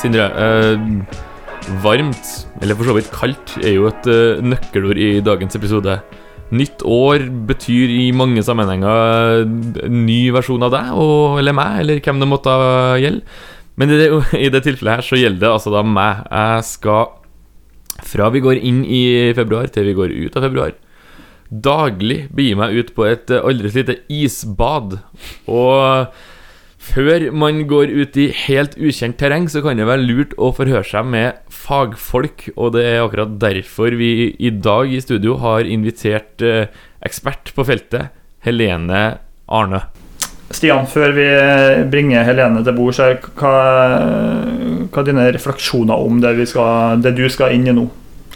Sindre. Eh, varmt, eller for så vidt kaldt, er jo et eh, nøkkelord i dagens episode. Nytt år betyr i mange sammenhenger en ny versjon av deg, og, eller meg, eller hvem det måtte gjelde. Men i det, i det tilfellet her så gjelder det altså da meg. Jeg skal, fra vi går inn i februar til vi går ut av februar, daglig begi meg ut på et eh, aldri så lite isbad. Og før man går ut i helt ukjent terreng, så kan det være lurt å forhøre seg med fagfolk, og det er akkurat derfor vi i dag i studio har invitert eh, ekspert på feltet, Helene Arne. Stian, før vi bringer Helene til bords her, hva, hva er dine refleksjoner om det, skal, det du skal inn i nå?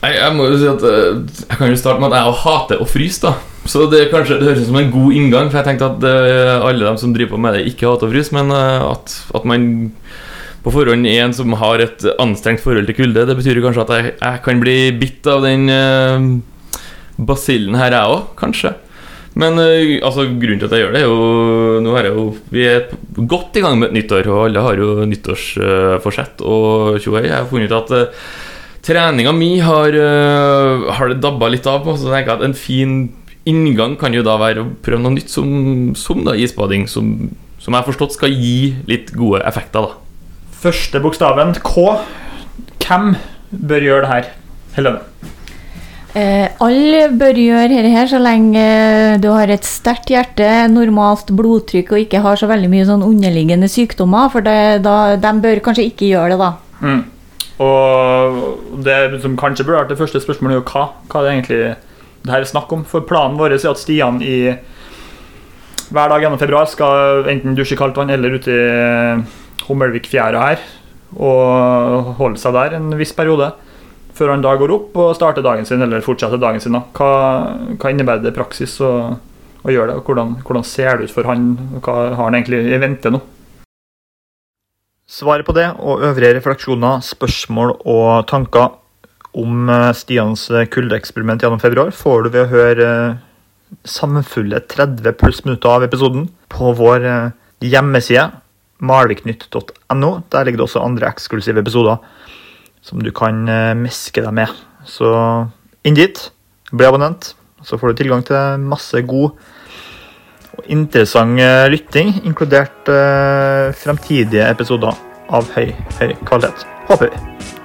Nei, jeg må jo si at eh, Jeg kan jo starte med at jeg hater å fryse, da. Så det, kanskje, det høres ut som en god inngang, for jeg tenkte at uh, alle de som driver på med det, ikke hater å fryse, men uh, at, at, man på forhånd er en som har et anstrengt forhold til kulde. Det betyr kanskje at jeg, jeg kan bli bitt av den uh, basillen her, jeg òg, kanskje. Men altså, grunnen til at jeg gjør det, er jo Nå er jeg jo Vi er godt i gang med et nyttår, og alle har jo nyttårsforsett og tjohei. Jeg har funnet ut at treninga mi har, har det dabba litt av. Så tenker jeg at en fin inngang kan jo da være å prøve noe nytt, som, som da isbading. Som, som jeg har forstått skal gi litt gode effekter, da. Første bokstaven, K. Hvem bør gjøre det her, Helene? Eh, alle bør gjøre dette her så lenge du har et sterkt hjerte, normalt blodtrykk og ikke har så veldig mye sånn underliggende sykdommer. For det, da, de bør kanskje ikke gjøre det, da. Mm. Og det som kanskje burde vært det første spørsmålet, er jo hva, hva det egentlig det her er snakk om. For planen vår er at Stian i hver dag gjennom februar skal enten dusje i kaldt vann eller ute i Hummelvikfjæra her og holde seg der en viss periode. Før han da går opp og starter dagen sin, eller fortsetter dagen sin. Hva, hva innebærer det i praksis å, å gjøre det? hvordan, hvordan, ser det ut for han? Hva har han egentlig i vente nå? Svaret på det og øvrige refleksjoner, spørsmål og tanker om eh, Stians eh, kuldeeksperiment gjennom februar får du ved å høre eh, sammenfulle 30 pluss minutter av episoden på vår hjemmeside malviknytt.no. Der ligger det også andre eksklusive episoder som du kan meske deg med. Så inn dit, bli abonnent, så får du tilgang til masse god og interessant lytting, inkludert fremtidige episoder av høy, høy kvalitet. Håper vi.